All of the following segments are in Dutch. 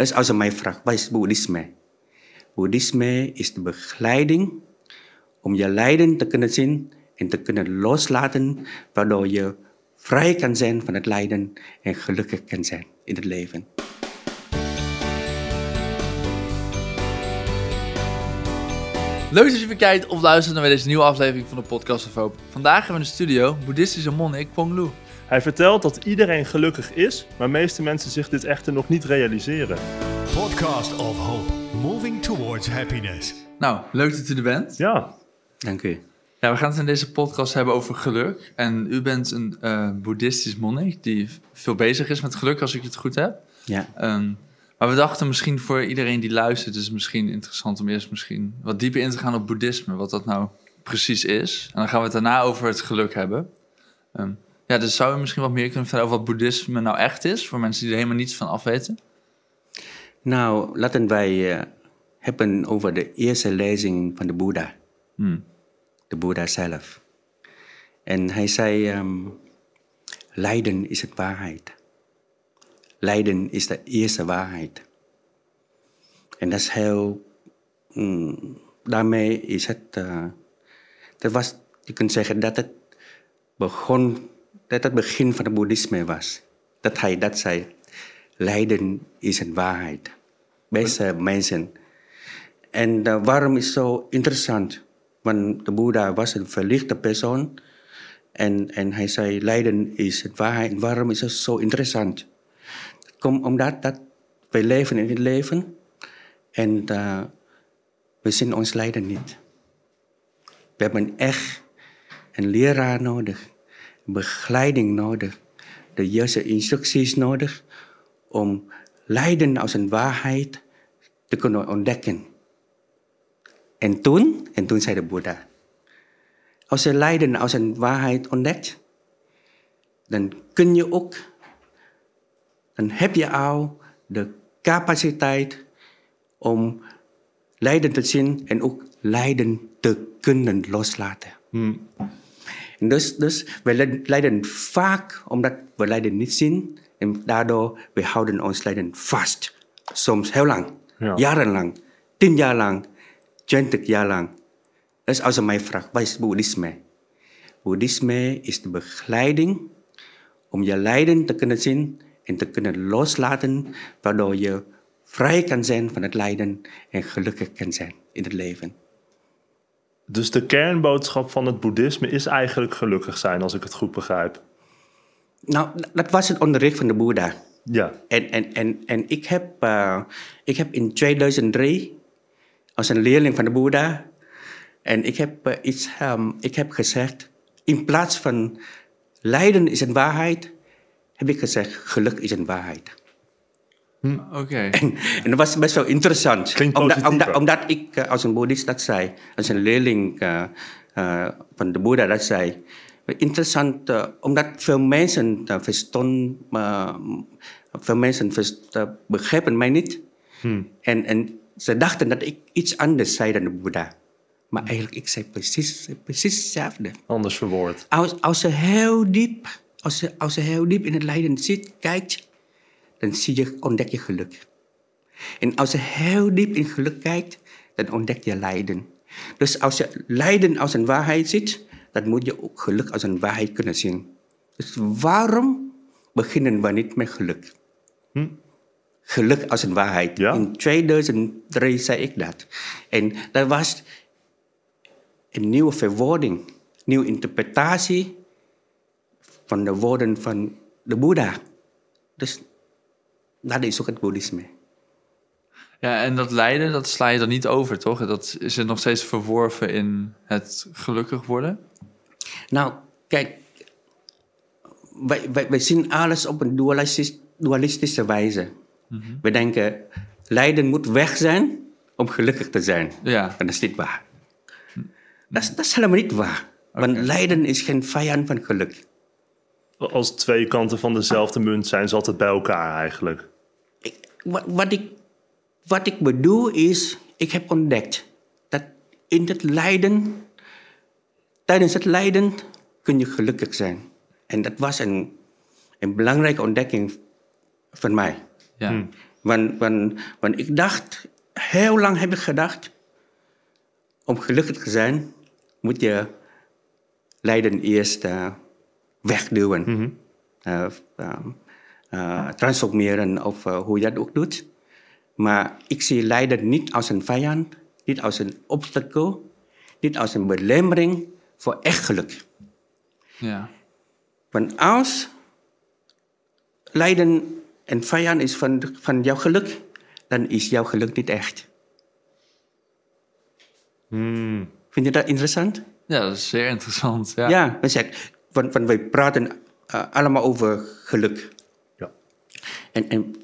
Als je mij vraagt, wat is boeddhisme? Boeddhisme is de begeleiding om je lijden te kunnen zien en te kunnen loslaten, waardoor je vrij kan zijn van het lijden en gelukkig kan zijn in het leven. Leuk dat je weer kijkt of luistert naar deze nieuwe aflevering van de Podcast of Hope. Vandaag hebben we in de studio boeddhistische monnik Pong Lu. Hij vertelt dat iedereen gelukkig is, maar meeste mensen zich dit echter nog niet realiseren. Podcast of Hope, moving towards happiness. Nou, leuk dat u er bent. Ja, Dank u. Ja, we gaan het in deze podcast hebben over geluk. En u bent een eh, boeddhistisch monnik die veel bezig is met geluk, als ik het goed heb. Ja. Ehm, maar we dachten misschien voor iedereen die luistert, is het misschien interessant om eerst misschien wat dieper in te gaan op boeddhisme, wat dat nou precies is. En dan gaan we het daarna over het geluk hebben. Ehm, ja, dus zou u misschien wat meer kunnen vertellen over wat boeddhisme nou echt is, voor mensen die er helemaal niets van afweten? Nou, laten wij eh, hebben over de eerste lezing van de Boeddha. Hmm. de Boeddha zelf. En hij zei, ehm, lijden is het waarheid. Lijden is de eerste waarheid. En dat is heel, mm, daarmee is het, eh, dat was, je kunt zeggen dat het begon, dat het begin van het boeddhisme was. Dat hij dat zei, lijden is een waarheid. Beste mensen. En eh, waarom is zo interessant? Want de Boeddha was een verlichte persoon. En, en hij zei, lijden is het waarheid. En waarom is het zo interessant? Het komt omdat dat wij leven in het leven. En uh, we zien ons lijden niet. We hebben echt een leraar nodig. Begeleiding nodig. De juiste instructies nodig. Om lijden als een waarheid te kunnen ontdekken. En toen, en toen zei de Boeddha, als je lijden als een waarheid ontdekt, dan kun je ook, dan heb je al de capaciteit om lijden te zien en ook lijden te kunnen loslaten. En dus, dus we lijden vaak omdat we lijden niet zien en daardoor we houden ons lijden vast. Soms heel lang, Ja. jarenlang, tien jaar lang, 20 jaar lang. Dus als je mij vraagt, wat is boeddhisme? Boeddhisme is de begeleiding om je lijden te kunnen zien en te kunnen loslaten, waardoor je vrij kan zijn van het lijden en gelukkig kan zijn in het leven. Dus de kernboodschap van het boeddhisme is eigenlijk gelukkig zijn, als ik het goed begrijp. Nou, dat was het onderricht van de Boeddha. Ja, En, en, en, en ik, heb, eh, ik heb in 2003 als een leerling van de Boeddha. En ik heb, eh, iets, ehm, ik heb gezegd, in plaats van lijden is een waarheid, heb ik gezegd, geluk is een waarheid. Oké. En dat was best wel interessant. Klinkt omdat, omdat, omdat ik eh, als een boeddhist dat zei, als een leerling eh, eh, van de Boeddha dat zei. Interessant, omdat veel mensen uh, verstonden, uh, veel mensen verst, uh, begrepen mij niet. En, en ze dachten dat ik iets anders zei dan de Boeddha. Maar eigenlijk, ik zei precies, precies hetzelfde. anders verwoord. Als, als je heel diep, als je, als je heel diep in het lijden zit, kijkt, dan zie je, ontdek je geluk. En als je heel diep in geluk kijkt, dan ontdek je lijden. Dus als je lijden als een waarheid ziet, dan moet je ook geluk als een waarheid kunnen zien. Dus waarom beginnen we niet met geluk? Geluk als een waarheid. Ja. In 2003 zei ik dat. En dat was een nieuwe verwoording, nieuwe interpretatie van de woorden van de Boeddha. Dus dat is ook het boeddhisme. Ja, en dat lijden, dat sla je dan niet over, toch? Dat is nog steeds verworven in het gelukkig worden. Nou, kijk, wij, wij, wij zien alles op een dualistisch, dualistische wijze. We denken, lijden moet weg zijn om gelukkig te zijn. Ja. En dat is niet waar. Dat is, dat is helemaal niet waar. Want lijden is geen vijand van geluk. Als twee kanten van dezelfde munt zijn ze altijd bij elkaar eigenlijk. Ik- wat, wat, ik, wat ik bedoel is, ik heb ontdekt dat in het lijden, tijdens het lijden kun je gelukkig zijn. En dat was een, een belangrijke ontdekking van mij. Ja. Want, want, want ik dacht, heel lang heb ik gedacht, om gelukkig te zijn, moet je lijden eerst eh, wegduwen. Eh, transformeren of eh, hoe je dat ook doet. Maar ik zie lijden niet als een vijand, niet als een obstakel, niet als een belemmering voor echt geluk. Ja. Want als lijden een vijand is van, van jouw geluk, dan is jouw geluk niet echt. Hmm. Vind je dat interessant? ja, dat is zeer interessant. Ja. Ja, we zeggen, want, want wij praten eh, allemaal over geluk. Ja. En, en,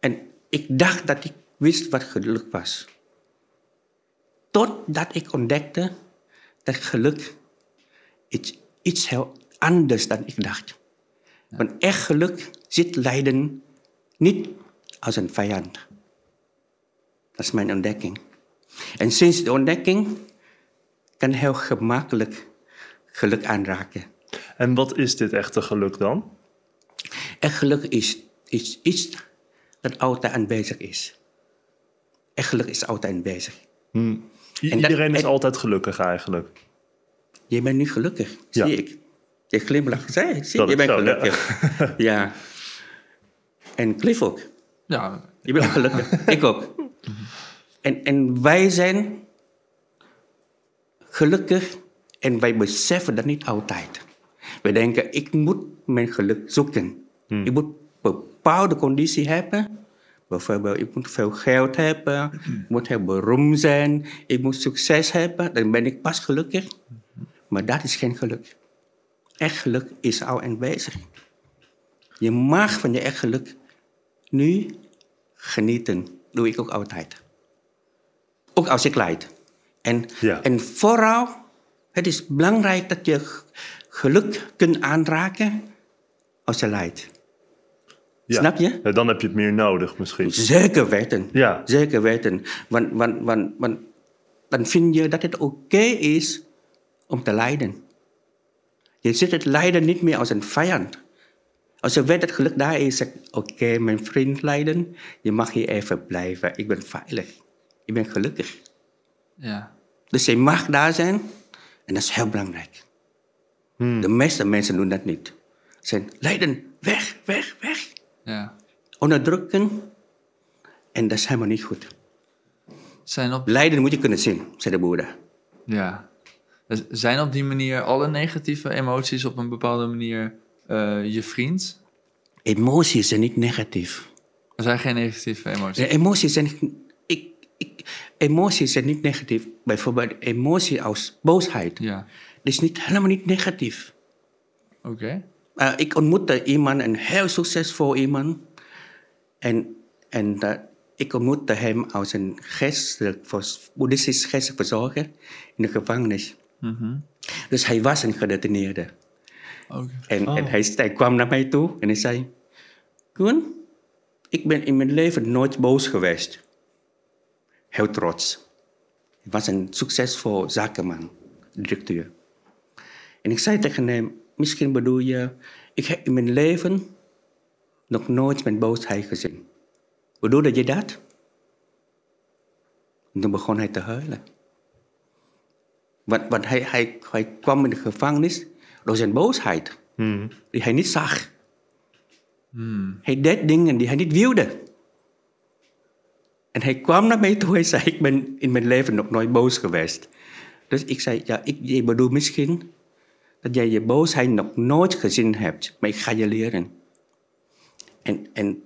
en ik dacht dat ik wist wat geluk was. Totdat ik ontdekte dat geluk iets, iets heel anders dan ik dacht. Want echt geluk ziet lijden niet als een vijand. Dat is mijn ontdekking. En sinds de ontdekking kan heel gemakkelijk geluk aanraken. En wat is dit echte geluk dan? Echt geluk is, is iets dat altijd aanwezig is. Echt geluk is altijd aanwezig. I- dat- Iedereen is en- altijd gelukkig eigenlijk. Je bent nu gelukkig, Ja. zie ik. Je glimlacht, zie ik. Zie, Dat je bent zo, ja. gelukkig. Ja. En Cliff ook. Ja, Je bent gelukkig. ik ook. En, en wij zijn gelukkig en wij beseffen dat niet altijd. We denken, ik moet mijn geluk zoeken. Ik moet bepaalde conditie hebben. Bijvoorbeeld, ik moet veel geld hebben. Ik moet heel beroemd zijn. Ik moet succes hebben. Dan ben ik pas gelukkig. Maar dat is geen geluk. Echt geluk is al aanwezig. Je mag van je echt geluk nu genieten. Doe ik ook altijd. Ook als ik lijd. En, Ja. en vooral, het is belangrijk dat je geluk kunt aanraken als je lijdt. Ja. Snap je? Ja, dan heb je het meer nodig misschien. Zeker weten. Ja. Zeker weten. Want, want, want, want dan vind je dat het oké is om te lijden. Je ziet het lijden niet meer als een vijand. Als je weet dat geluk daar is, zeg oké, mijn vriend lijden, je mag hier even blijven. Ik ben veilig. Ik ben gelukkig. ja. Dus je mag daar zijn en dat is heel belangrijk. De meeste mensen doen dat niet. Ze zijn lijden, weg, weg, weg. ja. Onderdrukken. En dat is helemaal niet goed. Zijn op, Lijden moet je kunnen zien, zei de Boeddha. ja. Dus Zijn op die manier alle negatieve emoties op een bepaalde manier eh, je vriend? Emoties zijn niet negatief. Er zijn geen negatieve emoties. De emoties zijn, ik, emoties zijn niet negatief. Bijvoorbeeld emotie als boosheid. Ja, Dat is niet, helemaal niet negatief. oké. Uh, ik ontmoette iemand, een heel succesvol iemand. En, en uh, ik ontmoette hem als een geestelijk, boeddhistisch geestelijk verzorger in de gevangenis. Mhm. Dus hij was een gedetineerde. Oké. En, en hij, hij kwam naar mij toe en hij zei... Koen, ik ben in mijn leven nooit boos geweest. Heel trots. Hij was een succesvol zakenman, directeur. En ik zei tegen hem, misschien bedoel je... Ik heb in mijn leven nog nooit mijn boosheid gezien. Bedoelde je dat? En toen begon hij te huilen. Want, want hij, hij, hij kwam in de gevangenis door zijn boosheid, die hij niet zag. Hij deed dingen die hij niet wilde. En hij kwam naar mij toe en zei, ik ben in mijn leven nog nooit boos geweest. Dus ik zei, ja, ik, je bedoelt misschien dat jij je boosheid nog nooit gezien hebt, maar ik ga je leren. En, en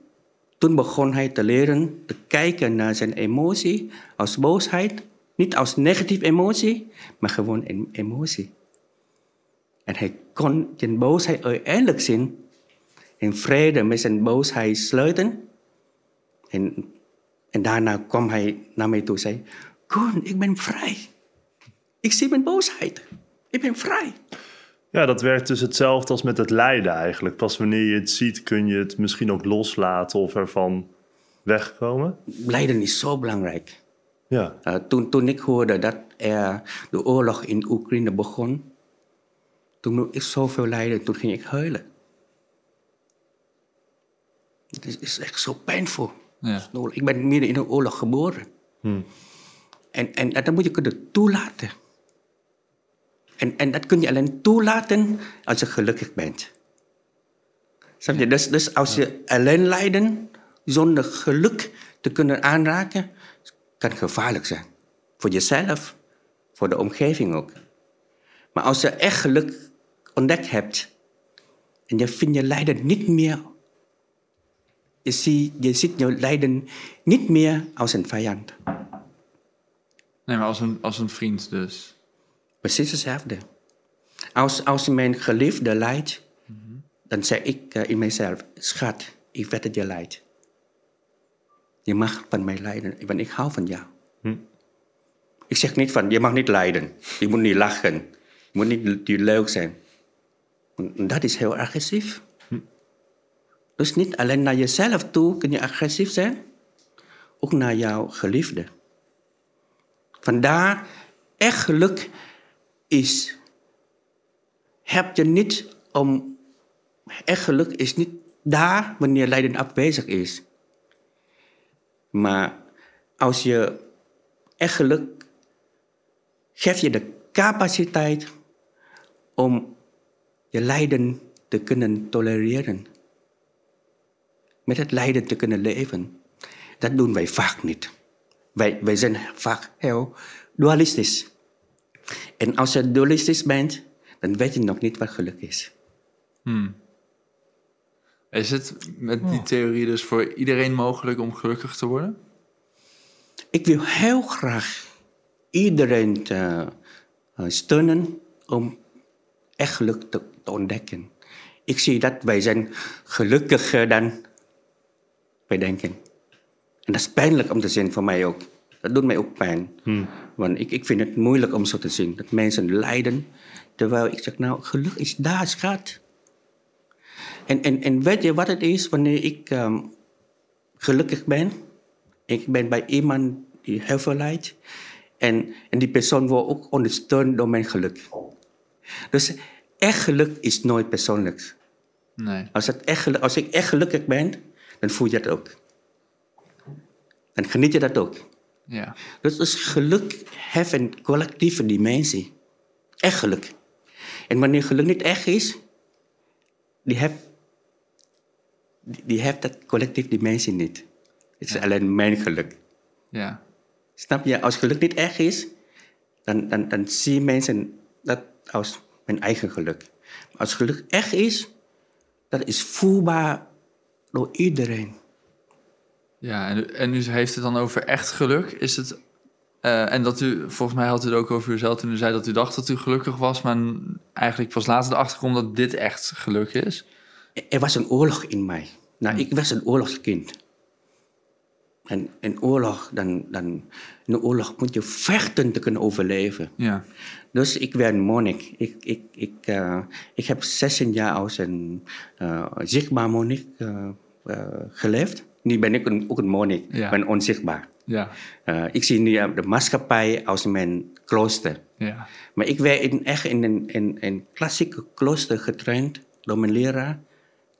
toen begon hij te leren te kijken naar zijn emotie als boosheid. Niet als negatieve emotie, maar gewoon een emotie. En hij kon zijn boosheid uiteindelijk zien. In vrede met zijn boosheid sluiten. En, en daarna kwam hij naar mij toe en zei... Koen, ik ben vrij. Ik zie mijn boosheid. Ik ben vrij. Ja, dat werkt dus hetzelfde als met het lijden eigenlijk. Pas wanneer je het ziet, kun je het misschien ook loslaten of ervan wegkomen. Lijden is zo belangrijk. Ja, Uh, toen, toen ik hoorde dat er de oorlog in Oekraïne begon, toen moest ik zoveel lijden, toen ging ik huilen. Het is, is echt zo pijnvol. Ja. Ik ben midden in een oorlog geboren. En, en dat moet je kunnen toelaten. En, en dat kun je alleen toelaten als je gelukkig bent. Snap je? Dus, dus als je alleen lijden zonder geluk te kunnen aanraken, kan gevaarlijk zijn. Voor jezelf, voor de omgeving ook. Maar als je echt geluk ontdekt hebt en je vindt je lijden niet meer, je ziet, je ziet je lijden niet meer als een vijand. Nee, maar als een, als een vriend dus. Precies hetzelfde. Als, als mijn geliefde lijdt, dan zeg ik eh, in mezelf: Schat, ik weet dat je lijdt. Je mag van mij lijden, want ik hou van jou. Ik zeg niet van: Je mag niet lijden. Je moet niet lachen. Je moet niet leuk zijn. Dat is heel agressief. Dus niet alleen naar jezelf toe kun je agressief zijn, ook naar jouw geliefde. Vandaar, echt geluk is. Heb je niet om. Echt geluk is niet daar wanneer lijden afwezig is. Maar als je echt geluk. geeft je de capaciteit om je lijden te kunnen tolereren. Met het lijden te kunnen leven. Dat doen wij vaak niet. Wij, wij zijn vaak heel dualistisch. En als je dualistisch bent, dan weet je nog niet wat geluk is. Is het met die theorie dus voor iedereen mogelijk om gelukkig te worden? Ik wil heel graag iedereen te, eh, steunen om echt geluk te, te ontdekken. Ik zie dat wij zijn gelukkiger dan wij denken. En dat is pijnlijk om te zien voor mij ook. Dat doet mij ook pijn. Want ik, ik vind het moeilijk om zo te zien. Dat mensen lijden. Terwijl ik zeg, nou, geluk is daar, schat. En, en, en weet je wat het is wanneer ik ehm, gelukkig ben? Ik ben bij iemand die heel veel lijdt. En, en die persoon wordt ook ondersteund door mijn geluk. Dus echt geluk is nooit persoonlijk. Nee. Als, het echt, als ik echt gelukkig ben, dan voel je dat ook. Dan geniet je dat ook. Ja. Dus, dus geluk heeft een collectieve dimensie. Echt geluk. En wanneer geluk niet echt is, die heeft, die, die heeft dat collectieve dimensie niet. Het is alleen mijn geluk. Ja. Snap je? Als geluk niet echt is, dan, dan, dan zien mensen dat als mijn eigen geluk. Maar als geluk echt is, dat is voelbaar door iedereen. Ja, en, en u heeft het dan over echt geluk. Is het... eh, en dat u, volgens mij had u het ook over uzelf toen u zei dat u dacht dat u gelukkig was, maar eigenlijk pas later erachter kwam dat dit echt geluk is. Er was een oorlog in mij. Nou, ik was een oorlogskind. En in oorlog, dan, dan, in een oorlog moet je vechten te kunnen overleven. Ja. Dus ik werd monnik. Ik, ik, ik, eh, ik heb 16 jaar als een eh, zichtbaar monnik geleefd. Nu ben ik een, ook een monnik, Ja. ik ben onzichtbaar. Ja. Eh, ik zie nu de maatschappij als mijn klooster. Ja. Maar ik werd in, echt in een, in, een klassieke klooster getraind door mijn leraar,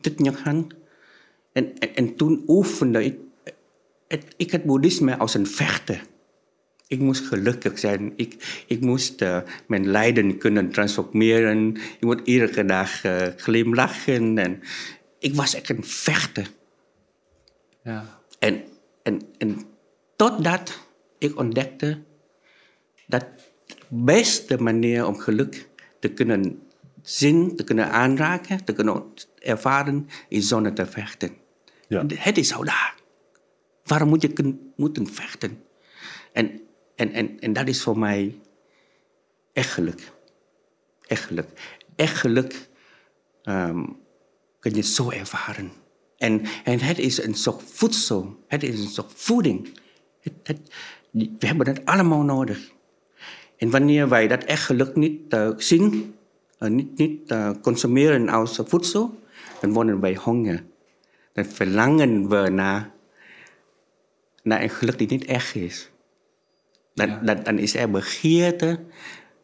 Thich Nhat Hanh. En, en, en toen oefende ik, het, ik het boeddhisme als een vechter. Ik moest gelukkig zijn. Ik, ik moest eh, mijn lijden kunnen transformeren. Ik moet iedere dag eh, glimlachen. En ik was echt een vechter. Ja. En, en, en totdat ik ontdekte dat de beste manier om geluk te kunnen zien, te kunnen aanraken, te kunnen ervaren, is zonder te vechten. Ja. Het is al daar. Waarom moet je moeten vechten? En, en, en, en dat is voor mij echt geluk. Echt geluk. Echt geluk ehm, kun je zo ervaren. En, en het is een soort voedsel. Het is een soort voeding. Het, het- we hebben het allemaal nodig. En wanneer wij dat echt geluk niet eh, zien, eh, niet, niet eh, consumeren als voedsel, dan worden wij honger. Dan verlangen we naar, naar een geluk die niet echt is. Dan, Ja. dan, dan is er begeerte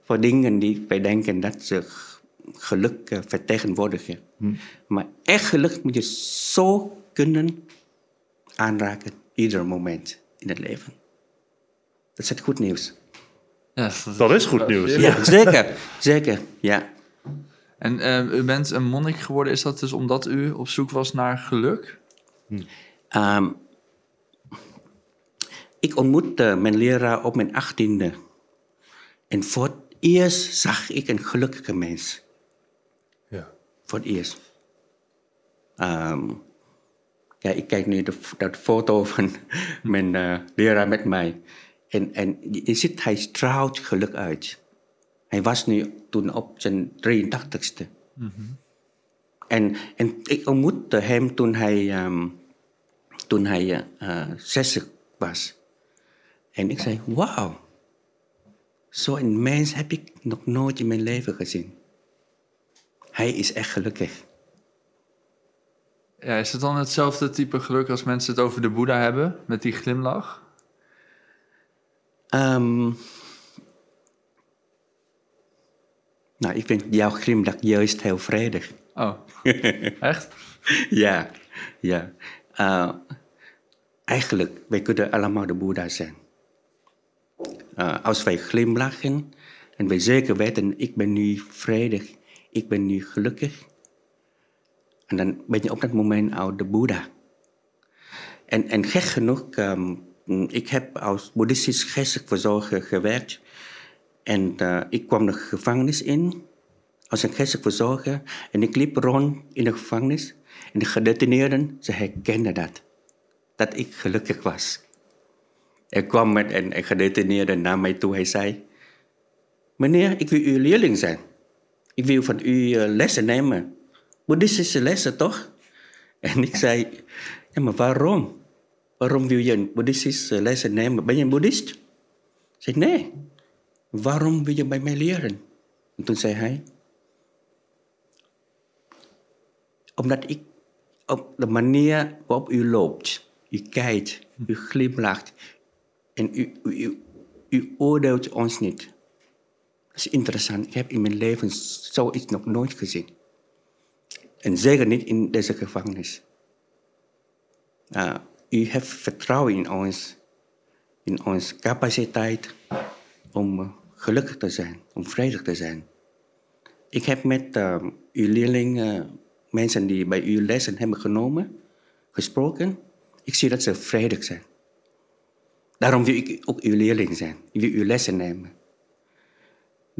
voor dingen die wij denken dat ze geluk eh, vertegenwoordigen. Maar echt geluk moet je zo kunnen aanraken, ieder moment in het leven. Dat is het goed nieuws. Ja, Dat is goed nieuws. Ja, zeker, zeker, ja. En eh, u bent een monnik geworden, is dat dus omdat u op zoek was naar geluk? Ehm, ik ontmoette mijn leraar op mijn achttiende. En voor het eerst zag ik een gelukkige mens. Voor het eerst. Ehm, ja, ik kijk nu de, dat foto van mijn eh, leraar met mij. En, en je ziet, hij straalt geluk uit. Hij was nu toen op zijn 83ste. En, en ik ontmoette hem toen hij, ehm, toen hij eh, 60 was. En ik zei, wauw. Zo'n mens heb ik nog nooit in mijn leven gezien. Hij is echt gelukkig. Ja, is het dan hetzelfde type geluk als mensen het over de Boeddha hebben, met die glimlach? Ehm, nou, ik vind jouw glimlach juist heel vredig. Oh, echt? ja, ja. Eh, eigenlijk, wij kunnen allemaal de Boeddha zijn. Eh, als wij glimlachen en wij zeker weten, ik ben nu vredig, ik ben nu gelukkig. En dan ben je op dat moment al de Boeddha. En, en gek genoeg, ehm, ik heb als boeddhistisch geestelijk verzorger gewerkt. En eh, ik kwam de gevangenis in als een geestelijk verzorger. En ik liep rond in de gevangenis. En de gedetineerden, ze herkenden dat. Dat ik gelukkig was. Er kwam met een, een gedetineerde naar mij toe. Hij zei, meneer, ik wil uw leerling zijn. Ik wil van u eh, lessen nemen. Boeddhistische lessen, toch? En ik zei, ja, maar waarom? Waarom wil je een boeddhistische lessen nemen? Ben je een boeddhist? Ik zei, nee. Waarom wil je bij mij leren? En toen zei hij, omdat ik op de manier waarop u loopt, u kijkt, u glimlacht en u, u, u, u oordeelt ons niet. Is interessant. Ik heb in mijn leven zoiets nog nooit gezien. En zeker niet in deze gevangenis. Uh, u heeft vertrouwen in ons, in onze capaciteit om uh, gelukkig te zijn, om vredig te zijn. Ik heb met uh, uw leerlingen, mensen die bij u lessen hebben genomen, gesproken. Ik zie dat ze vredig zijn. Daarom wil ik ook uw leerling zijn. Ik wil uw lessen nemen.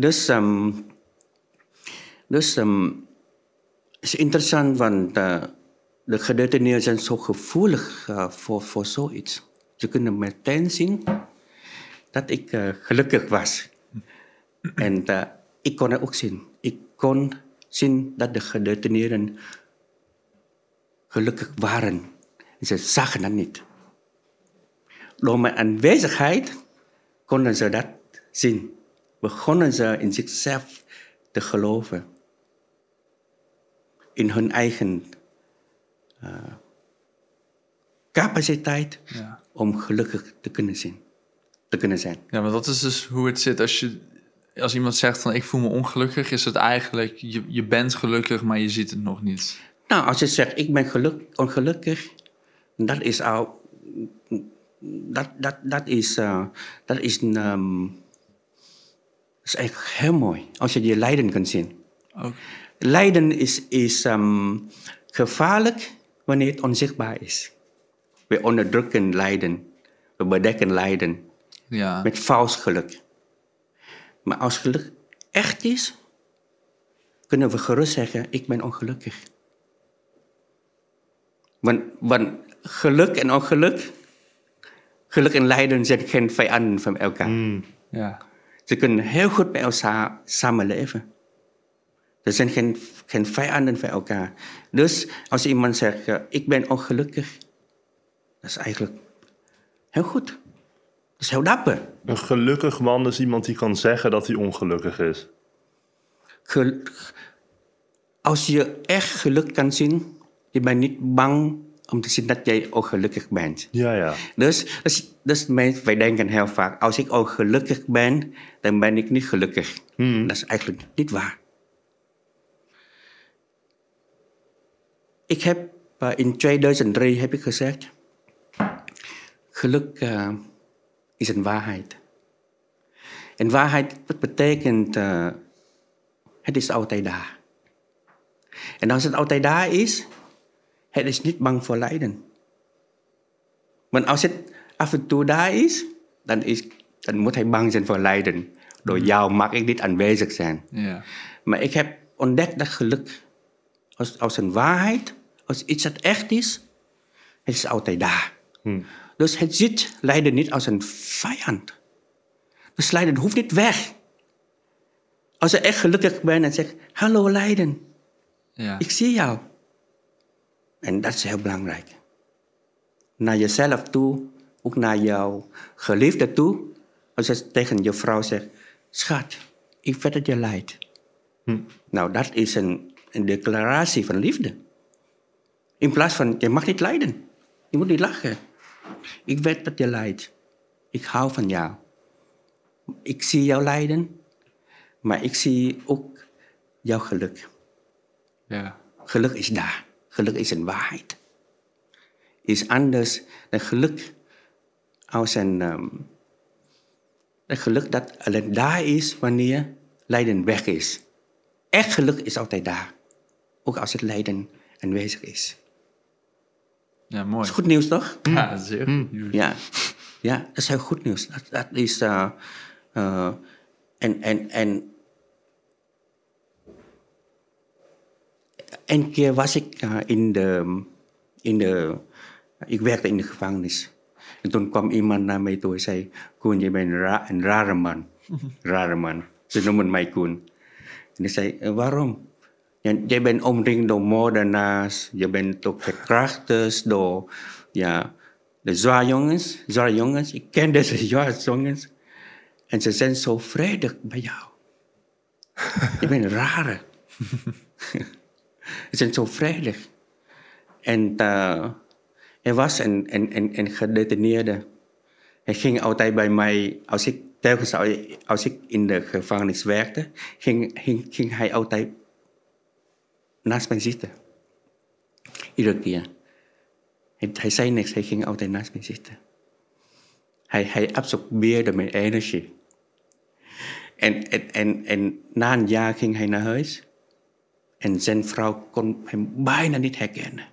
Dus, um, dus het is interessant, want uh, de gedetineerden zijn zo gevoelig uh, voor, voor zoiets. Ze kunnen meteen zien dat ik uh, gelukkig was. En ik kon het ook zien. Ik kon zien dat de gedetineerden gelukkig waren. En ze zagen dat niet. Door mijn aanwezigheid konden ze dat zien. Begonnen ze in zichzelf te geloven. In hun eigen uh, capaciteit Ja. om gelukkig te kunnen zien. Te kunnen zijn. Ja, maar dat is dus hoe het zit. Als, je, als iemand zegt van ik voel me ongelukkig, is het eigenlijk je, je bent gelukkig, maar je ziet het nog niet. Nou, als je zegt ik ben geluk, ongelukkig, dat is al. Dat, dat, dat is, uh, dat is, een, um, is eigenlijk heel mooi. Als je je lijden kan zien. Lijden is, is um, gevaarlijk wanneer het onzichtbaar is. We onderdrukken lijden. We bedekken lijden Ja. met vals geluk. Maar als geluk echt is, kunnen we gerust zeggen: Ik ben ongelukkig. Want, want geluk en ongeluk, geluk en lijden zijn geen vijanden van elkaar. ja. Ze kunnen heel goed met elkaar samenleven. Er zijn geen, geen vijanden van elkaar. Dus als iemand zegt, uh, ik ben ongelukkig, dat is eigenlijk heel goed. Dat is heel dapper. Een gelukkig man is iemand die kan zeggen dat hij ongelukkig is. Gel- als je echt geluk kan zien, je bent niet bang om te zien dat jij ongelukkig bent. Ja, ja. Dus, dus, dus mensen, wij denken heel vaak, als ik ongelukkig ben, dan ben ik niet gelukkig. Dat is eigenlijk niet waar. Ik heb Maar in 2003 heb ik gezegd: geluk eh, is een waarheid. En waarheid dat betekent, eh, het is altijd daar. En als het altijd daar is, het is niet bang voor lijden. Want als het af en toe daar is, dan, is, dan moet hij bang zijn voor lijden. Door jou mag ik niet aanwezig zijn. Ja. Maar ik heb ontdekt dat geluk als, als een waarheid, als iets dat echt is, het is altijd daar. Dus het ziet lijden niet als een vijand. Dus lijden hoeft niet weg. Als je echt gelukkig bent en zegt, hallo lijden, Ja. ik zie jou. En dat is heel belangrijk. Naar jezelf toe, ook naar jouw geliefde toe. Als je tegen je vrouw zegt, schat, ik weet dat je lijdt. Nou, dat is een, een declaratie van liefde. In plaats van, je mag niet lijden. Je moet niet lachen. Ik weet dat je lijdt. Ik hou van jou. Ik zie jou lijden, maar ik zie ook jouw geluk. ja. Geluk is daar. Geluk is een waarheid. Is anders dan geluk als een, ehm, een geluk dat alleen daar is wanneer lijden weg is. Echt geluk is altijd daar. Ook als het lijden aanwezig is. Ja, mooi. Dat is goed nieuws, toch? Ja, zeer goed nieuws. Ja, ja dat is heel goed nieuws. Dat, dat is. eh, eh, en, en, en. Een keer was ik eh, in, de, in de. Ik werkte in de gevangenis. En toen kwam iemand naar mij toe en zei: Koen, je bent een, ra- een rare man. rare man. Ze noemen mij Koen. En ik zei: "Eh, Waarom? Jij bent omringd door moordenaars, je bent ook verkrachters door ja, de zwaarjongens. Zwaarjongens, ik ken deze zwaarjongens. En ze zijn zo vredig bij jou. je bent een rare. Ze zijn zo vredig. En eh, er was een, een, een, een gedetineerde. Hij ging altijd bij mij, als ik, telkens in de gevangenis werkte, ging, ging, ging hij altijd naast mij zitten. Iedere keer. Hij, hij zei niks, hij ging altijd naast mij zitten. Hij, hij absorbeerde mijn energie. En, en, en, en na een jaar ging hij naar huis. En zijn vrouw kon hem bijna niet herkennen.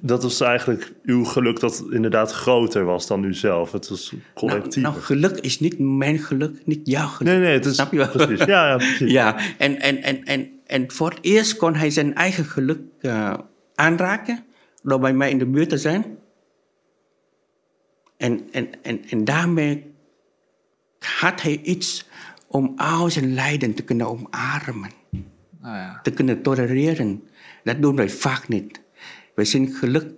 Dat was eigenlijk uw geluk dat inderdaad groter was dan u zelf. Het was Nou, collectief. nou, geluk is niet mijn geluk, niet jouw geluk. nee, nee, het is Snap je wel? precies. Ja, ja, precies. Ja, en, en, en, en, en voor het eerst kon hij zijn eigen geluk eh, aanraken door bij mij in de buurt te zijn. En, en, en, en daarmee had hij iets om al zijn lijden te kunnen omarmen, Nou ja. te kunnen tolereren. Dat doen wij vaak niet. Wij zien geluk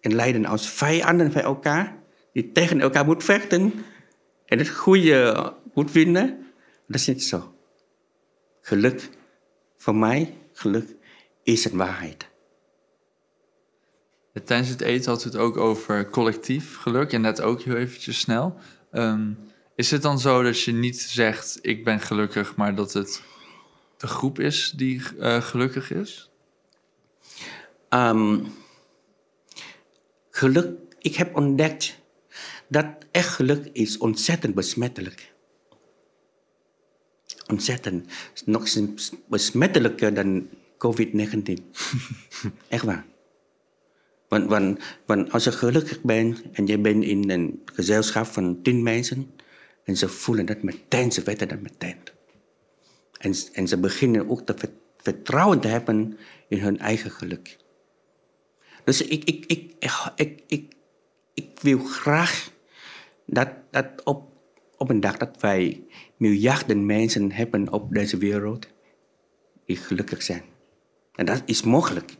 en lijden als vijanden van elkaar, die tegen elkaar moeten vechten en het goede moet vinden. Dat is niet zo. Geluk, voor mij, geluk is een waarheid. Tijdens het eten had u het ook over collectief geluk. En net ook heel eventjes snel. Ehm, is het dan zo dat je niet zegt ik ben gelukkig, maar dat het de groep is die eh, gelukkig is? Ehm, geluk, ik heb ontdekt dat echt geluk is ontzettend besmettelijk. Ontzettend. Nog eens besmettelijker dan COVID-19. echt waar. Want, want, want als je gelukkig bent en je bent in een gezelschap van tien mensen en ze voelen dat meteen, ze weten dat meteen. En, en ze beginnen ook te ver- vertrouwen te hebben in hun eigen geluk. Dus ik, ik, ik, ik, ik, ik, ik wil graag dat, dat op, op een dag dat wij miljarden mensen hebben op deze wereld die gelukkig zijn. En dat is mogelijk.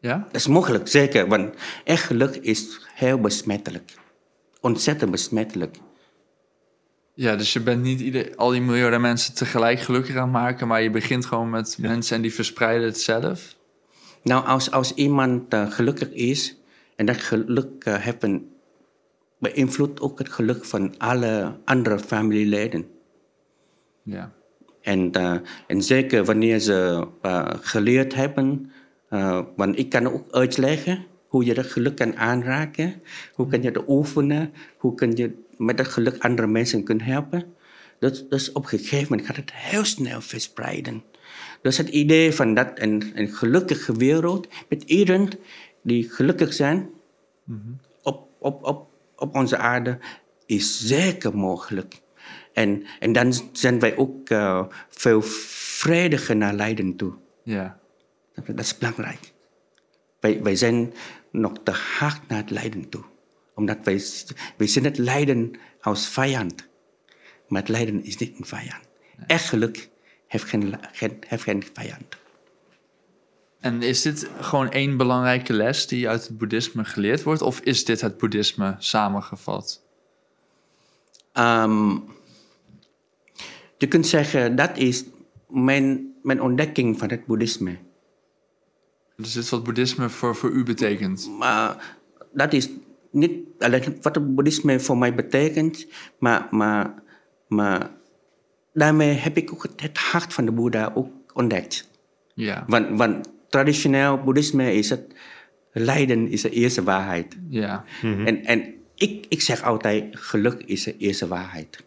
Ja? Dat is mogelijk, zeker. Want echt geluk is heel besmettelijk. Ontzettend besmettelijk. Ja, dus je bent niet ieder, al die miljarden mensen tegelijk gelukkig aan het maken, maar je begint gewoon met mensen en die verspreiden het zelf. Nou, als, als iemand eh, gelukkig is en dat geluk eh, hebben, beïnvloedt ook het geluk van alle andere familieleden. Ja. En, eh, en zeker wanneer ze geleerd hebben, want ik kan ook uitleggen hoe je dat geluk kan aanraken, hoe kan je het oefenen, hoe kun je met dat geluk andere mensen kunnen helpen. Dus, dus op een gegeven moment gaat het heel snel verspreiden. Dus het idee van dat een, een gelukkige wereld met iedereen die gelukkig zijn op, op, op, op onze aarde is zeker mogelijk. En, en dan zijn wij ook eh, veel vrediger naar lijden toe. Ja. Dat is belangrijk. Wij, wij zijn nog te hard naar het lijden toe. Omdat wij, wij zien het lijden als vijand. Maar het lijden is niet een vijand. Echt geluk heeft geen, geen, heeft geen vijand. En is dit gewoon één belangrijke les die uit het boeddhisme geleerd wordt? Of is dit het boeddhisme samengevat? Ehm, je kunt zeggen, dat is mijn, mijn ontdekking van het boeddhisme. Dus dit is wat boeddhisme voor, voor u betekent? Maar dat is niet alleen wat het boeddhisme voor mij betekent, maar, maar, maar daarmee heb ik ook het, het hart van de Boeddha ook ontdekt. Ja. Want, want traditioneel boeddhisme is het lijden is de eerste waarheid. Ja. En, en ik, ik zeg altijd, geluk is de eerste waarheid.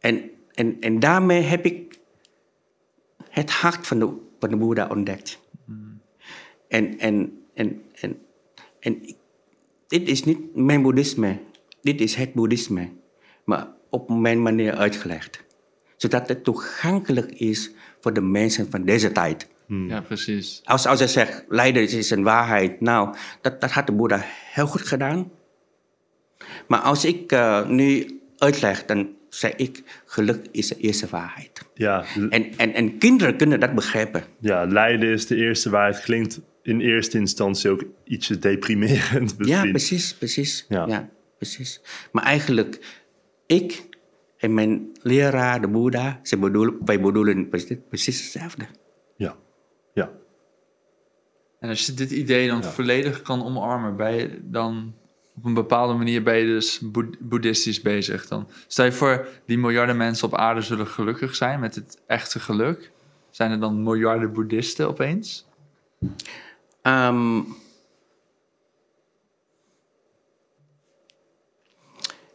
En, en, en daarmee heb ik het hart van de, van de Boeddha ontdekt. En, en, en, en, en ik- dit is niet mijn boeddhisme, dit is het boeddhisme, maar op mijn manier uitgelegd. Zodat het toegankelijk is voor de mensen van deze tijd. ja, precies. Als, als hij zegt, lijden is een waarheid, nou, dat, dat had de Boeddha heel goed gedaan. Maar als ik eh, nu uitleg, dan zeg ik, geluk is de eerste waarheid. Ja, En, en, en kinderen kunnen dat begrijpen. ja, lijden is de eerste waarheid. Klinkt in eerste instantie ook ietsje deprimerend misschien. Ja, precies, precies. Ja. Ja. precies. Maar eigenlijk, ik en mijn leraar, de Boeddha, ze bedoelen, wij bedoelen precies, precies hetzelfde. Ja, ja. En als je dit idee dan volledig kan omarmen, ben je dan op een bepaalde manier ben je dus boed- boeddhistisch bezig. Dan stel je voor, die miljarden mensen op aarde zullen gelukkig zijn met het echte geluk. Zijn er dan miljarden boeddhisten opeens? Ehm,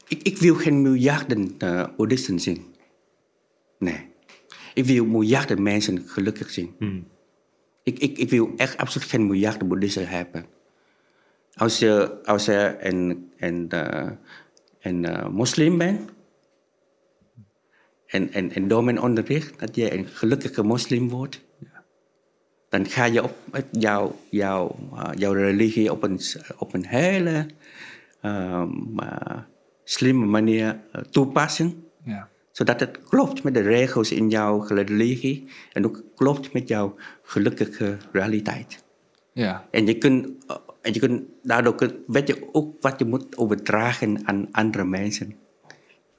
ik, ik wil geen miljarden eh boeddhisten zien. Nee. Ik wil miljarden mensen gelukkig zien. Ik, ik, ik wil echt absoluut geen miljarden boeddhisten hebben. Als je, als je een, een, eh, een eh, moslim bent, en, en, en door mijn onderricht, dat je een gelukkige moslim wordt, dan ga je op met jouw, jouw, eh, jouw religie op een, op een hele ehm, eh, slimme manier eh, toepassen. Ja. Zodat het klopt met de regels in jouw religie en ook klopt met jouw gelukkige realiteit. Ja. En je kunt, eh, en je kunt daardoor kun- weet je ook wat je moet overdragen aan andere mensen.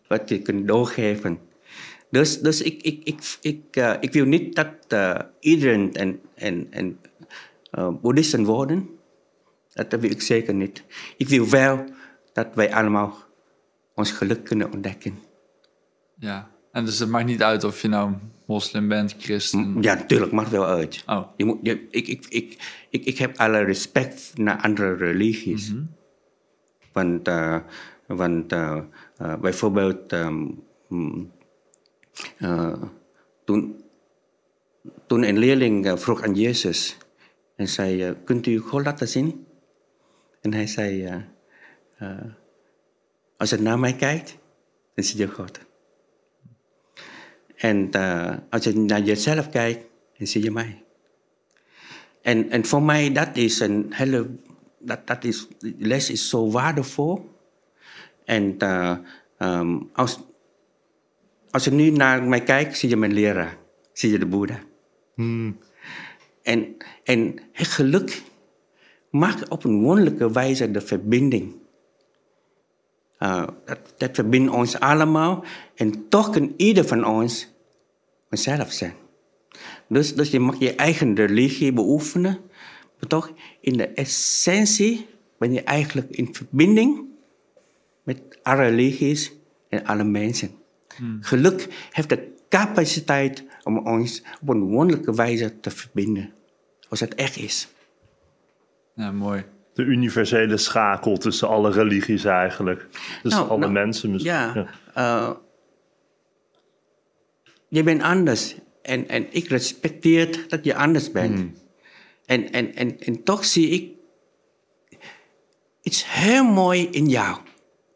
Wat je kunt doorgeven. Dus, dus ik, ik, ik, ik, eh, ik wil niet dat eh, iedereen en, en, en eh, boeddhisten worden. Dat wil ik zeker niet. Ik wil wel dat wij allemaal ons geluk kunnen ontdekken. ja. En dus het maakt niet uit of je nou moslim bent, christen. Ja, natuurlijk, maakt wel uit. Oh, Je moet, je, ik, ik, ik, ik, ik heb alle respect naar andere religies. Want, eh, want eh, eh, bijvoorbeeld, ehm, eh, toen, toen een leerling eh, vroeg aan Jezus en zei: eh, Kunt u God laten zien? En hij zei: Als je naar mij kijkt, dan zie je God. En als je naar jezelf kijkt, dan zie je mij. En, en voor mij, dat is een hele. Dat, dat is, les is zo waardevol. En eh, ehm, als, als je nu naar mij kijkt, zie je mijn leraar. Zie je de Boeddha. En, en het geluk maakt op een wonderlijke wijze de verbinding. Uh, dat, dat verbindt ons allemaal. En toch kan ieder van ons onszelf zijn. Dus, dus je mag je eigen religie beoefenen. Maar toch in de essentie ben je eigenlijk in verbinding met alle religies en alle mensen. Geluk heeft de capaciteit om ons op een wonderlijke wijze te verbinden. Als het echt is. Ja, mooi. De universele schakel tussen alle religies eigenlijk. Dus Nou, alle nou, mensen misschien. Ja. eh, je bent anders. En, en ik respecteer dat je anders bent. En, en, en, en toch zie ik iets heel mooi in jou,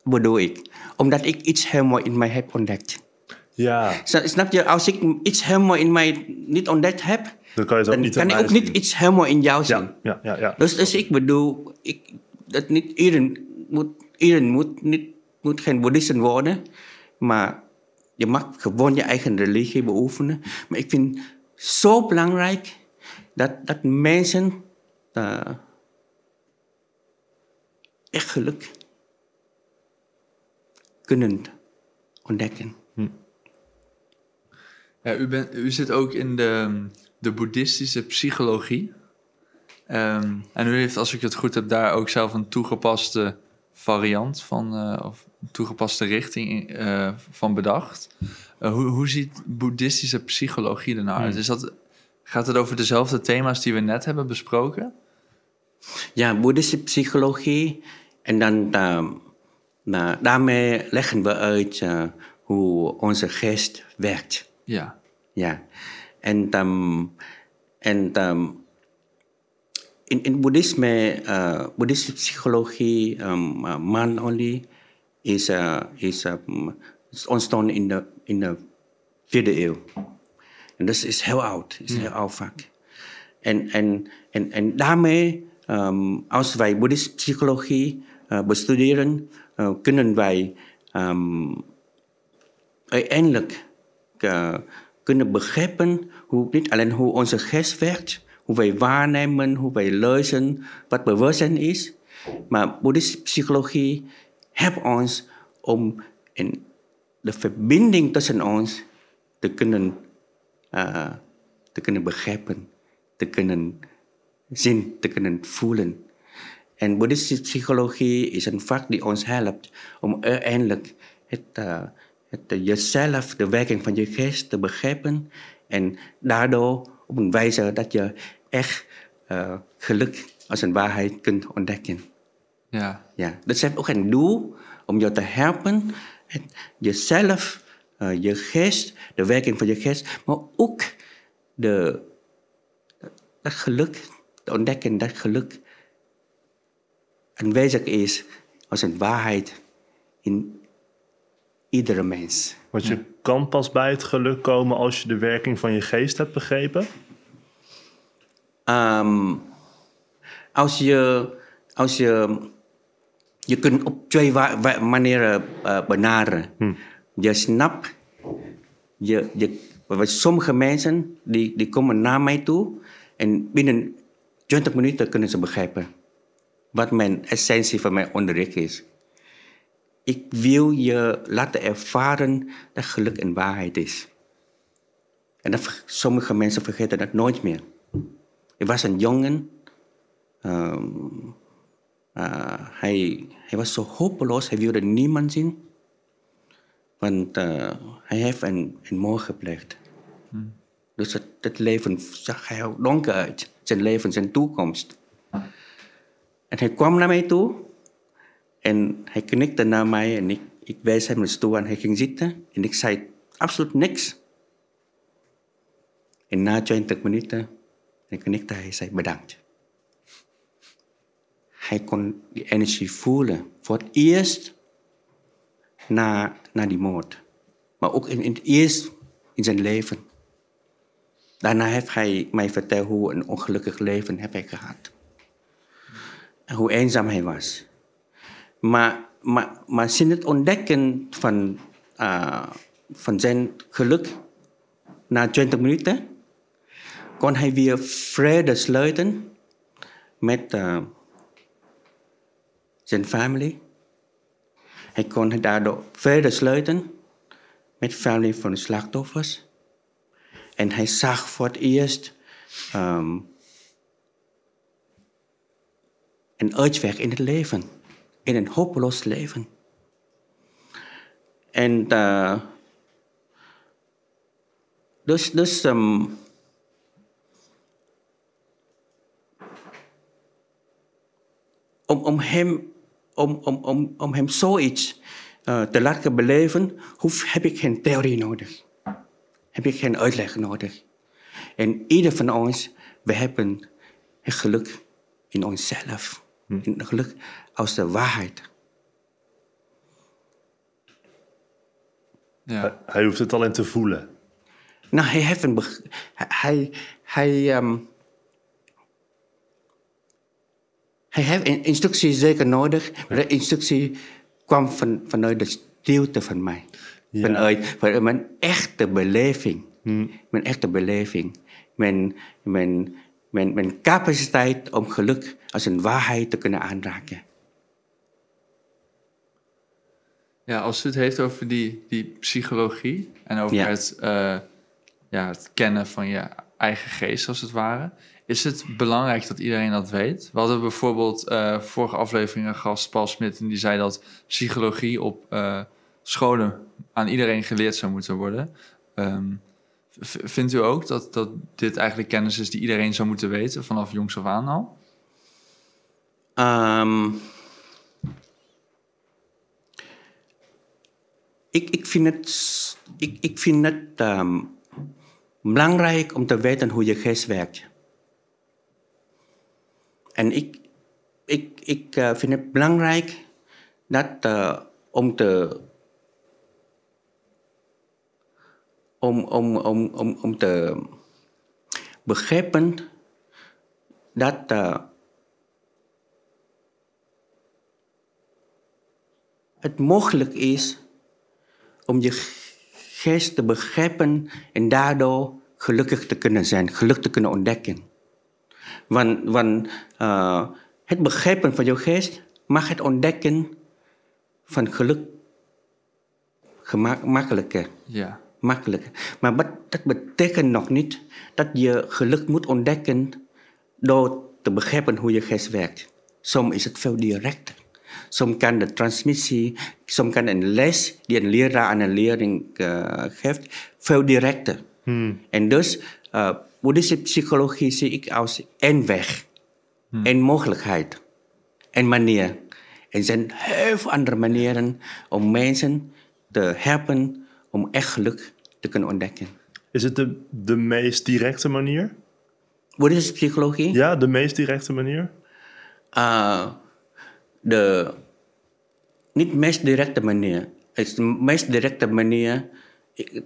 bedoel ik. Omdat ik iets heel mooi in mij heb ontdekt. Ja, Snap je, als ik iets heel mooi in mij niet ontdekt heb, dan kan je dan niet kan ik ook niet iets heel mooi in jou zien. Ja, ja, ja. ja. Dus, dus ik bedoel, ik, dat niet iedereen moet, iedereen moet, niet, moet geen boeddhisten worden, maar je mag gewoon je eigen religie beoefenen. Maar ik vind het zo belangrijk dat, dat mensen eh, echt geluk kunnen ontdekken. Ja, u, bent, u zit ook in de, de boeddhistische psychologie. Ehm, en u heeft, als ik het goed heb, daar ook zelf een toegepaste variant van, eh, of een toegepaste richting eh, van bedacht. Eh, hoe, hoe ziet boeddhistische psychologie er nou uit? Is dat, gaat het over dezelfde thema's die we net hebben besproken? Ja, boeddhistische psychologie. En dan eh, nou, daarmee leggen we uit eh, hoe onze geest werkt. Ja. Ja. En, um, en um, in, in boeddhisme, uh, boeddhistische psychologie, um, uh, man only, is, uh, is, um, ontstaan in de, in de vierde eeuw. En dat is heel oud, is heel oud vak. En, en, en, en daarmee, als wij boeddhistische psychologie bestuderen, uh, kunnen wij um, uiteindelijk uh, kunnen begrijpen hoe, niet alleen hoe onze geest werkt, hoe wij waarnemen, hoe wij luisteren, wat bewustzijn is. Maar boeddhistische psychologie helpt ons om in de verbinding tussen ons te kunnen, te kunnen begrijpen, te kunnen zien, te kunnen voelen. En boeddhistische psychologie is een vak die ons helpt om uiteindelijk het, uh, het, uh, jezelf, de werking van je geest te begrijpen. En daardoor op een wijze dat je echt uh, geluk als een waarheid kunt ontdekken. Ja. Ja, dat heeft ook een doel om jou te helpen het, jezelf, uh, je geest, de werking van je geest, maar ook de, dat geluk, te ontdekken dat geluk aanwezig is als een waarheid in iedere mens. Want je kan pas bij het geluk komen als je de werking van je geest hebt begrepen. Um, als je, als je, je kunt op twee manieren uh, benaderen. Hm. Je snapt, je, je, sommige mensen die, die komen naar mij toe en binnen 20 minuten kunnen ze begrijpen wat mijn essentie van mijn onderricht is. Ik wil je laten ervaren dat geluk en waarheid is. En dat, sommige mensen vergeten dat nooit meer. Ik was een jongen. Um, uh, hij, hij was zo hopeloos, hij wilde niemand zien. Want uh, hij heeft een, een moord gepleegd. Hmm. Dus het, het leven zag heel donker uit. Zijn leven, zijn toekomst. En hij kwam naar mij toe. En hij knikte naar mij en ik, ik wees hem een stoel en hij ging zitten. En ik zei absoluut niks. En na 20 minuten en knikte hij zei bedankt. Hij kon die energie voelen. Voor het eerst na, na die moord. Maar ook in, in het eerst in zijn leven. Daarna heeft hij mij verteld hoe een ongelukkig leven heb hij gehad. Hoe eenzaam hij was. Maar, maar, maar sinds het ontdekken van, uh, van zijn geluk na 20 minuten kon hij weer vrede sluiten met uh, zijn familie. Hij kon daardoor vrede sluiten met familie van de slachtoffers. En hij zag voor het eerst um, een uitweg in het leven. In een hopeloos leven. En uh, dus, dus ehm, om, om, hem, om, om, om, om hem zoiets uh, te laten beleven, hoef, heb ik geen theorie nodig. Heb ik geen uitleg nodig. En ieder van ons, we hebben het geluk in onszelf. Hm. Het geluk als de waarheid. Ja. Hij, hoeft het alleen te voelen. Nou, hij heeft een. Hij. Hij. Um, hij heeft een instructie zeker nodig, maar de instructie kwam van, vanuit de stilte van mij. Ja. Vanuit, vanuit mijn echte beleving. Hmm. Mijn echte beleving. Mijn, mijn, mijn, mijn capaciteit om geluk als een waarheid te kunnen aanraken. Ja, als u het heeft over die, die psychologie en over het, uh, ja, het kennen van je eigen geest, als het ware. Is het belangrijk dat iedereen dat weet? We hadden bijvoorbeeld uh, vorige aflevering een gast, Paul Smit, en die zei dat psychologie op uh, scholen aan iedereen geleerd zou moeten worden. Um, vindt u ook dat, dat dit eigenlijk kennis is die iedereen zou moeten weten vanaf jongs af aan al? Um, ik, ik vind het, ik, ik vind het um, belangrijk om te weten hoe je geest werkt. En ik, ik, ik uh, vind het belangrijk dat, uh, om te om, om, om, om, om te begrijpen dat uh, het mogelijk is om je geest te begrijpen en daardoor gelukkig te kunnen zijn, geluk te kunnen ontdekken. Want, want uh, het begrijpen van je geest mag het ontdekken van geluk gemakkelijker. Ja. Makkelijker. Maar dat betekent nog niet dat je geluk moet ontdekken door te begrijpen hoe je geest werkt. Soms is het veel directer. Soms kan de transmissie, soms kan een les die een leraar aan een leerling uh, geeft, veel directer. Hmm. En dus, uh, boeddhistische psychologie zie ik als één weg, hmm. één mogelijkheid, één manier. En er zijn heel veel andere manieren om mensen te helpen om echt geluk te kunnen ontdekken. Is het de, de meest directe manier? Boeddhistische psychologie? Ja, de meest directe manier? Uh, de niet meest directe manier. Het is de meest directe manier,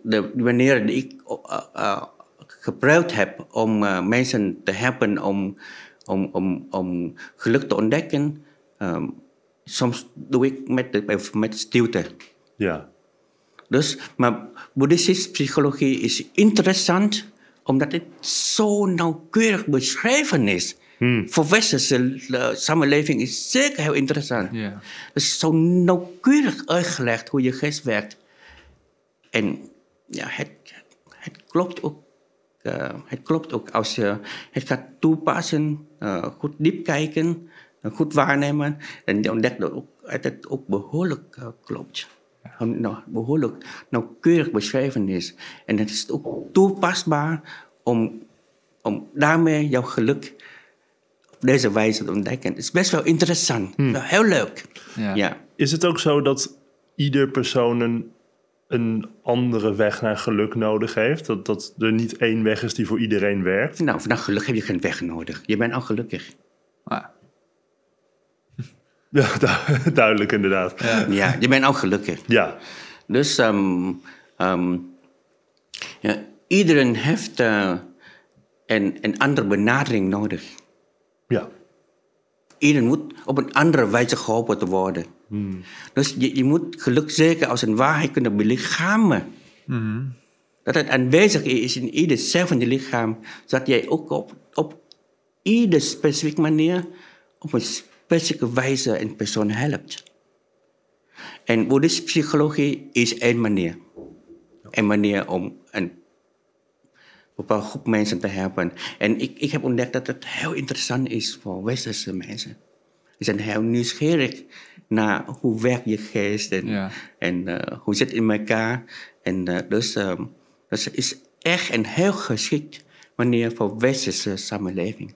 de manier die ik uh, uh, gebruikt heb om uh, mensen te helpen om, om, om, om geluk te ontdekken. Um, soms doe ik met, met stilte. Ja. Dus, maar boeddhistische psychologie is interessant omdat het zo nauwkeurig beschreven is. Hmm. Voor westerse uh, samenleving is zeker heel interessant. Yeah. Dus zo nauwkeurig uitgelegd hoe je geest werkt. En ja, het, het klopt ook. Uh, het klopt ook als je het gaat toepassen, uh, goed diep kijken, goed waarnemen. En je ontdekt dat ook, het ook behoorlijk klopt. Nou, behoorlijk nauwkeurig beschreven is. En het is ook toepasbaar om, om daarmee jouw geluk op deze wijze te ontdekken. Het is best wel interessant. Hmm. heel leuk. Ja. ja. Is het ook zo dat ieder persoon een, een andere weg naar geluk nodig heeft? Dat, dat er niet één weg is die voor iedereen werkt? Nou, vanaf geluk heb je geen weg nodig. Je bent al gelukkig. Ah. Ja, duidelijk inderdaad. Ja. ja, je bent ook gelukkig. Ja. Dus um, um, ja, iedereen heeft uh, een, een andere benadering nodig. Ja. Iedereen moet op een andere wijze geholpen te worden. Hmm. Dus je, je moet geluk zeker als een waarheid kunnen belichamen. Hmm. Dat het aanwezig is in ieder cel van je lichaam. Zodat jij ook op, op ieder specifieke manier op een specifieke wijze een persoon helpt. En boeddhistische psychologie is één manier. Een manier om een bepaalde groep mensen te helpen. En ik, ik heb ontdekt dat het heel interessant is voor westerse mensen. Ze zijn heel nieuwsgierig naar hoe werkt je geest en, en uh, hoe zit het in elkaar. En uh, dus, um, dus is echt en heel geschikt manier voor westerse samenleving.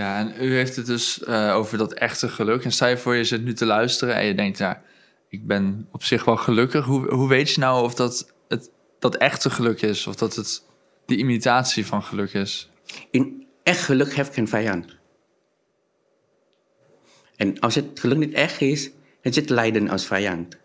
Ja, en u heeft het dus eh, over dat echte geluk. En stel je voor, je zit nu te luisteren en je denkt, ja, ik ben op zich wel gelukkig. Hoe, hoe weet je nou of dat het dat echte geluk is? Of dat het die imitatie van geluk is? In echt geluk heeft geen vijand. En als het geluk niet echt is, dan zit lijden als vijand.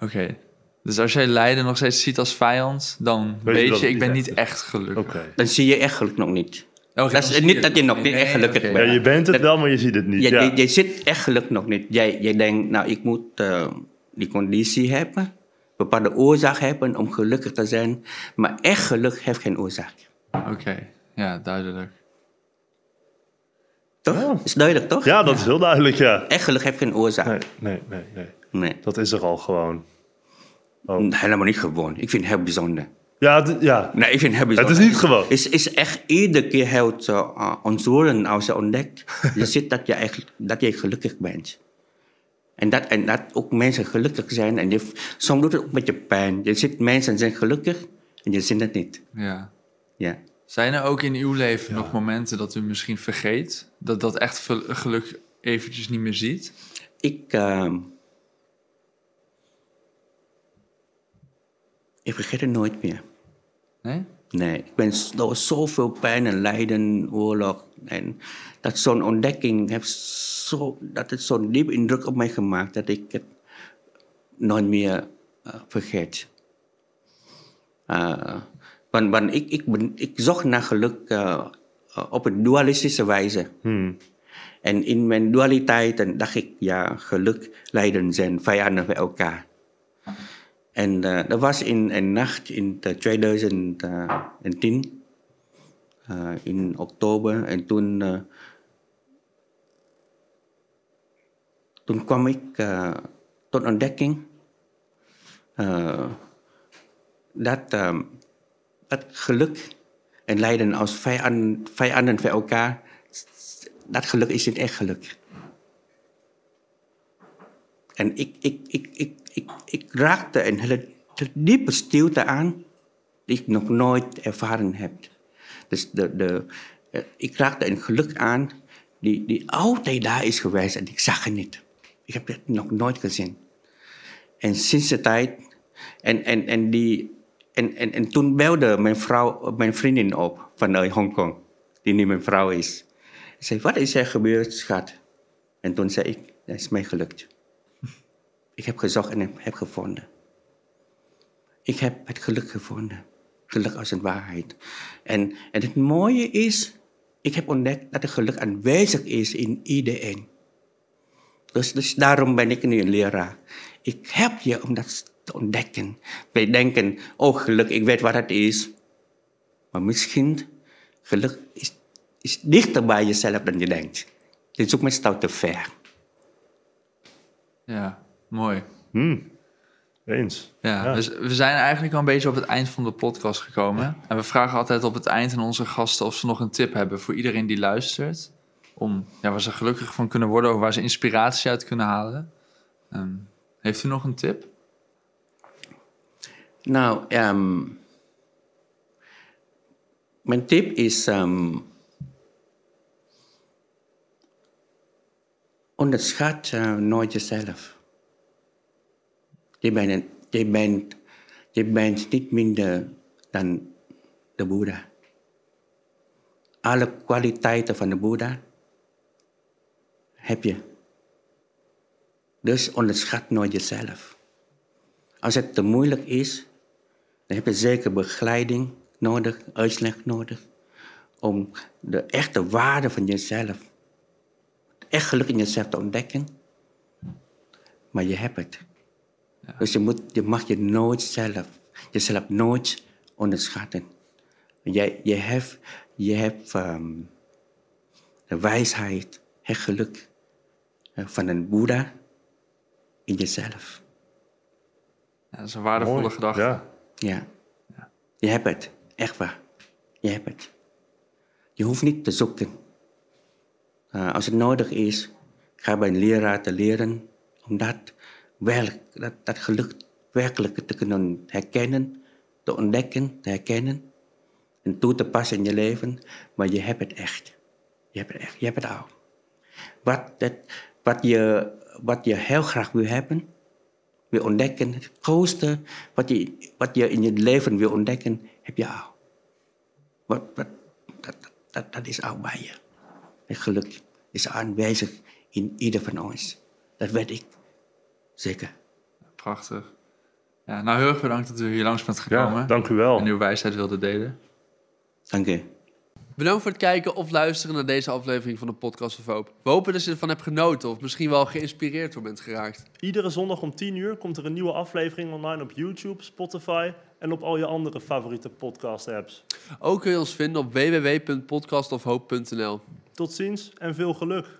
Oké. Dus als jij lijden nog steeds ziet als vijand, dan Weet weet, je ik ben niet echt gelukkig. Dan zie je echt geluk nog niet. Oh, Dat is niet dat je nog Nee, niet echt nee, gelukkig bent. Ja, je bent het Dat- wel, maar je ziet het niet. Je, Ja, je, je zit echt geluk nog niet. Jij, jij denkt, nou, ik moet eh, die conditie hebben, bepaalde oorzaak hebben om gelukkig te zijn. Maar echt geluk heeft geen oorzaak. Oké, ja, duidelijk. Toch? Ja. Is duidelijk, toch? ja, dat is heel duidelijk, ja. Echt geluk heeft geen oorzaak. Nee, nee, nee, nee. Nee. Dat is er al gewoon. Oh. Helemaal niet gewoon. Ik vind het heel bijzonder. Ja, d- ja. Nee, ik vind het heel bijzonder. Het is niet gewoon. Het is, is echt iedere keer heel uh, ontroerend als je ontdekt. je ziet dat je, echt, dat je gelukkig bent. En dat, en dat ook mensen gelukkig zijn. En je, soms doet het ook een beetje pijn. Je ziet mensen zijn gelukkig en je ziet het niet. Ja. Ja. Zijn er ook in uw leven nog momenten dat u misschien vergeet? Dat dat echt geluk eventjes niet meer ziet? Ik, ehm, ik vergeet het nooit meer. Nee? Nee, ik ben door zoveel pijn en lijden, oorlog. En dat zo'n ontdekking heeft zo, dat het zo'n diep indruk op mij gemaakt dat ik het nooit meer eh, vergeet. Eh, want want ik, ik, ben, ik zocht naar geluk eh, op een dualistische wijze. Hmm. En in mijn dualiteit dacht ik, ja, geluk, lijden zijn vijanden bij elkaar. En eh, dat was in een nacht in de 2010, eh, in oktober. En toen, eh, toen kwam ik eh, tot ontdekking eh, dat, eh, dat geluk en lijden als vijanden, vijanden voor elkaar, dat geluk is niet echt geluk. En ik, ik, ik, ik, ik, ik raakte een hele diepe stilte aan die ik nog nooit ervaren heb. Dus de, de, eh, ik raakte een geluk aan die, die altijd daar is geweest en ik zag het niet. Ik heb het nog nooit gezien. En sinds de tijd, en, en, en, die, en, en, en toen belde mijn, vrouw, mijn vriendin op vanuit Hongkong, die nu mijn vrouw is. Ze zei, wat is er gebeurd, schat? En toen zei ik, dat is mij gelukt. Ik heb gezocht en heb, heb gevonden. Ik heb het geluk gevonden. Geluk als een waarheid. En, en het mooie is, ik heb ontdekt dat het geluk aanwezig is in iedereen. Dus, dus daarom ben ik nu een leraar. Ik help je om dat te ontdekken. Wij denken, oh geluk, ik weet wat het is. Maar misschien, geluk is, is dichter bij jezelf dan je denkt. Je zoekt meestal te ver. Ja, mooi. Hmm. Eens. Ja, Ja. Dus we zijn eigenlijk al een beetje op het eind van de podcast gekomen. En we vragen altijd op het eind aan onze gasten of ze nog een tip hebben voor iedereen die luistert. Om ja, waar ze gelukkig van kunnen worden of waar ze inspiratie uit kunnen halen. Ehm, heeft u nog een tip? Nou, ehm, mijn tip is ehm, onderschat eh, nooit jezelf. Je bent, je, bent, je bent niet minder dan de Boeddha. Alle kwaliteiten van de Boeddha heb je. Dus onderschat nooit jezelf. Als het te moeilijk is, dan heb je zeker begeleiding nodig, uitleg nodig. Om de echte waarde van jezelf, echt geluk in jezelf te ontdekken. Maar je hebt het. Dus je, moet, je mag je nooit zelf, jezelf nooit onderschatten. Jij, je hebt, je hebt ehm, de wijsheid, het geluk eh, van een Boeddha in jezelf. Ja, dat is een waardevolle Mooi. gedachte. Ja. Ja. Je hebt het. Echt waar. Je hebt het. Je hoeft niet te zoeken. Eh, als het nodig is, ga bij een leraar te leren om dat, werk, dat, dat geluk werkelijk te kunnen herkennen, te ontdekken, te herkennen en toe te passen in je leven, maar je hebt het echt. Je hebt het echt, je hebt het al. Wat, het, wat, je, wat je heel graag wil hebben, wil ontdekken, het grootste wat je, wat je in je leven wil ontdekken, heb je al. Wat, wat, dat, dat, dat is al bij je. Het geluk is aanwezig in ieder van ons. Dat weet ik. Zeker. Prachtig. Ja, nou, heel erg bedankt dat u hier langs bent gekomen. Ja, dank u wel. En uw wijsheid wilde delen. Dank u. Bedankt voor het kijken of luisteren naar deze aflevering van de Podcast of Hoop. We hopen dat je ervan hebt genoten of misschien wel geïnspireerd door bent geraakt. Iedere zondag om 10 uur komt er een nieuwe aflevering online op YouTube, Spotify en op al je andere favoriete podcast-apps. Ook kun je ons vinden op www.podcastofhoop.nl. Tot ziens en veel geluk.